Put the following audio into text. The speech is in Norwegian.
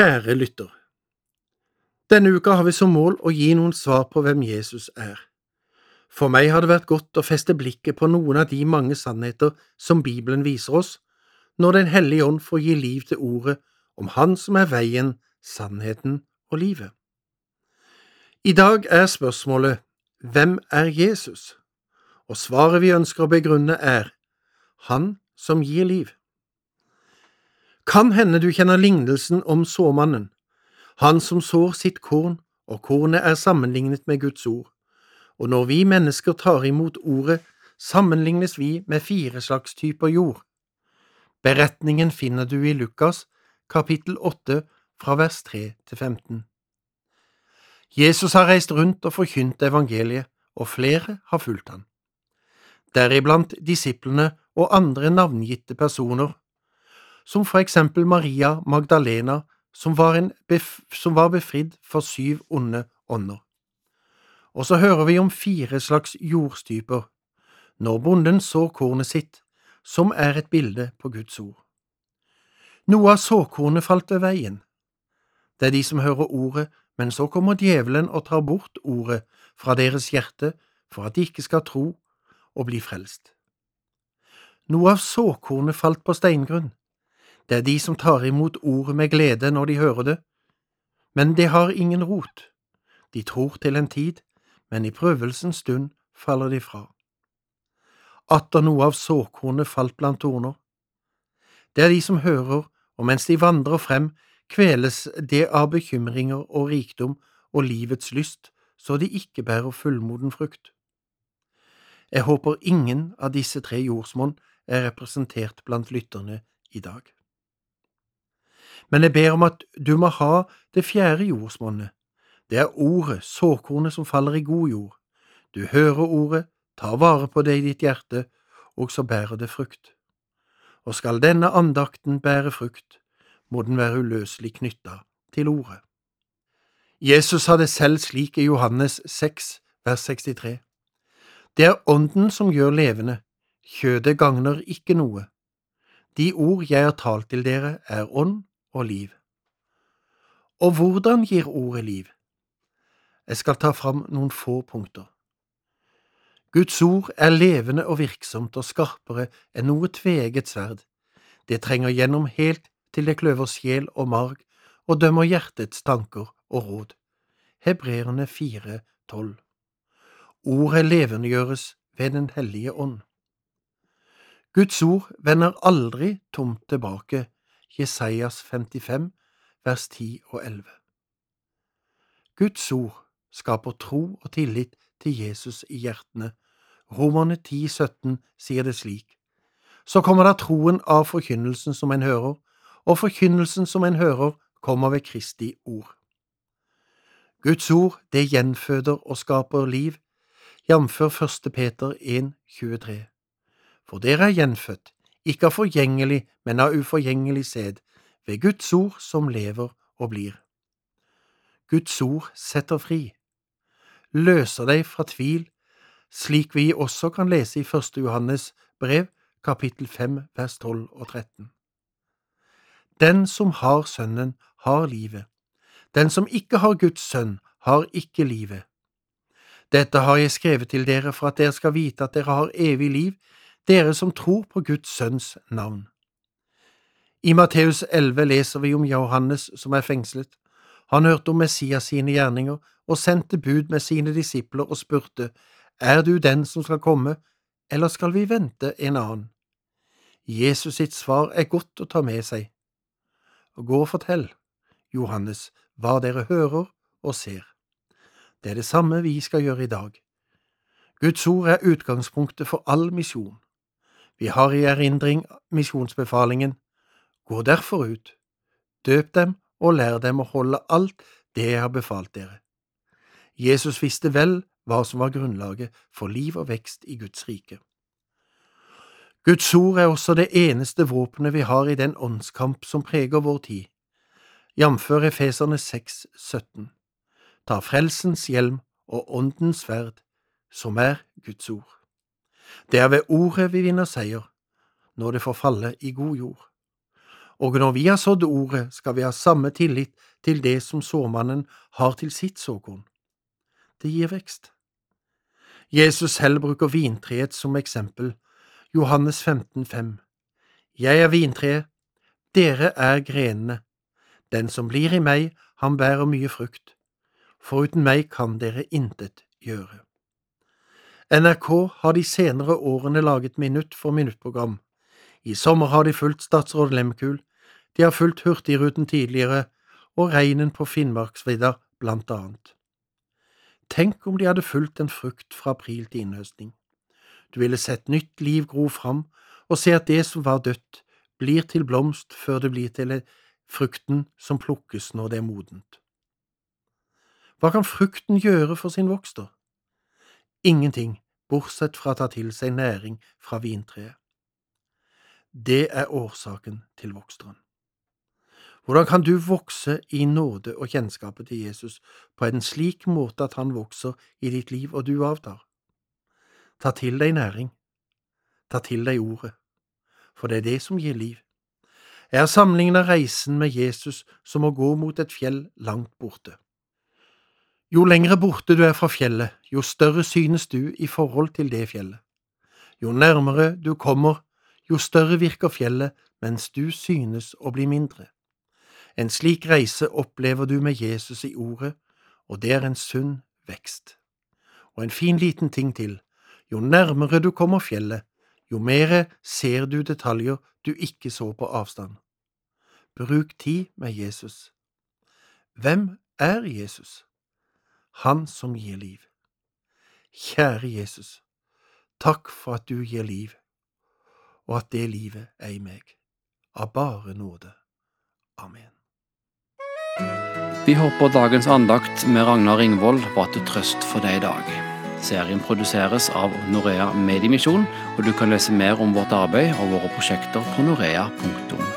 Kjære lytter. Denne uka har vi som mål å gi noen svar på hvem Jesus er. For meg har det vært godt å feste blikket på noen av de mange sannheter som Bibelen viser oss, når Den hellige ånd får gi liv til ordet om Han som er veien, sannheten og livet. I dag er spørsmålet Hvem er Jesus? Og svaret vi ønsker å begrunne er Han som gir liv. Kan hende du kjenner lignelsen om såmannen, han som sår sitt korn, og kornet er sammenlignet med Guds ord. Og når vi mennesker tar imot ordet, sammenlignes vi med fire slags typer jord. Beretningen finner du i Lukas kapittel 8 fra vers 3 til 15. Jesus har reist rundt og forkynt evangeliet, og flere har fulgt han. Deriblant disiplene og andre navngitte personer, som for eksempel Maria Magdalena, som var, som var befridd for syv onde ånder. Og så hører vi om fire slags jordstyper, når bonden sår kornet sitt, som er et bilde på Guds ord. Noe av såkornet falt ved veien. Det er de som hører ordet, men så kommer djevelen og tar bort ordet fra deres hjerte for at de ikke skal tro og bli frelst. Noe av såkornet falt på steingrunn. Det er de som tar imot ordet med glede når de hører det, men det har ingen rot. De tror til en tid, men i prøvelsens stund faller de fra. Atter noe av såkornet falt blant torner. Det er de som hører, og mens de vandrer frem, kveles det av bekymringer og rikdom og livets lyst, så de ikke bærer fullmoden frukt. Jeg håper ingen av disse tre jordsmonn er representert blant lytterne i dag. Men jeg ber om at du må ha det fjerde jordsmonnet. Det er ordet, såkornet som faller i god jord. Du hører ordet, tar vare på det i ditt hjerte, og så bærer det frukt. Og skal denne andakten bære frukt, må den være uløselig knytta til ordet. Jesus sa det selv slik i Johannes 6, vers 63. Det er Ånden som gjør levende, kjødet gagner ikke noe. De ord jeg har talt til dere, er ånd og liv. Og hvordan gir ordet liv? Jeg skal ta fram noen få punkter. Guds ord er levende og virksomt og skarpere enn noe tveegget sverd. Det trenger gjennom helt til det kløver sjel og marg og dømmer hjertets tanker og råd. Hebreerne 4,12 Ordet levendegjøres ved Den hellige ånd. Guds ord vender aldri tomt tilbake, Jesajas 55, vers 10 og 11. Guds ord skaper tro og tillit til Jesus i hjertene. Romerne 10, 17 sier det slik. Så kommer da troen av forkynnelsen som en hører, og forkynnelsen som en hører, kommer ved Kristi ord. Guds ord, det gjenføder og skaper liv, jf. 1. Peter 1, 23. For dere er gjenfødt, ikke av forgjengelig, men av uforgjengelig sæd, ved Guds ord som lever og blir. Guds ord setter fri, løser deg fra tvil, slik vi også kan lese i 1. Johannes brev, kapittel 5, vers 12 og 13. Den som har Sønnen, har livet. Den som ikke har Guds sønn, har ikke livet. Dette har jeg skrevet til dere for at dere skal vite at dere har evig liv, dere som tror på Guds sønns navn. I Matteus 11 leser vi om Johannes som er fengslet. Han hørte om Messias sine gjerninger og sendte bud med sine disipler og spurte, Er du den som skal komme, eller skal vi vente en annen? Jesus sitt svar er godt å ta med seg. Gå og fortell, Johannes, hva dere hører og ser. Det er det samme vi skal gjøre i dag. Guds ord er utgangspunktet for all misjon. Vi har i erindring misjonsbefalingen. Gå derfor ut, døp dem og lær dem å holde alt det jeg har befalt dere. Jesus visste vel hva som var grunnlaget for liv og vekst i Guds rike. Guds ord er også det eneste våpenet vi har i den åndskamp som preger vår tid, jf. Efeserne 6, 17. Ta frelsens hjelm og åndens sverd, som er Guds ord. Det er ved ordet vi vinner seier, når det får falle i god jord. og når vi har sådd ordet, skal vi ha samme tillit til det som såmannen har til sitt såkorn. Det gir vekst. Jesus selv bruker vintreet som eksempel. Johannes 15, 15,5 Jeg er vintreet, dere er grenene. Den som blir i meg, han bærer mye frukt. Foruten meg kan dere intet gjøre. NRK har de senere årene laget minutt for minutt-program. I sommer har de fulgt statsråd Lehmkuhl, de har fulgt Hurtigruten tidligere og reinen på Finnmarksvidda, blant annet. Tenk om de hadde fulgt en frukt fra april til innhøstning. Du ville sett nytt liv gro fram og se at det som var dødt, blir til blomst før det blir til frukten som plukkes når det er modent. Hva kan frukten gjøre for sin vokster? Ingenting, bortsett fra å ta til seg næring fra vintreet. Det er årsaken til voksteren. Hvordan kan du vokse i nåde og kjennskapet til Jesus på en slik måte at han vokser i ditt liv og du avtar? Ta til deg næring. Ta til deg ordet, for det er det som gir liv. Jeg har sammenlignet reisen med Jesus som å gå mot et fjell langt borte. Jo lengre borte du er fra fjellet, jo større synes du i forhold til det fjellet. Jo nærmere du kommer, jo større virker fjellet, mens du synes å bli mindre. En slik reise opplever du med Jesus i ordet, og det er en sunn vekst. Og en fin liten ting til, jo nærmere du kommer fjellet, jo mer ser du detaljer du ikke så på avstand. Bruk tid med Jesus. Hvem er Jesus? Han som gir liv. Kjære Jesus, takk for at du gir liv, og at det livet er i meg, av bare nåde. Amen. Vi håper dagens andakt med Ragnar Ringvold var til trøst for deg i dag. Serien produseres av Norea Mediemisjon, og du kan lese mer om vårt arbeid og våre prosjekter på norea.no.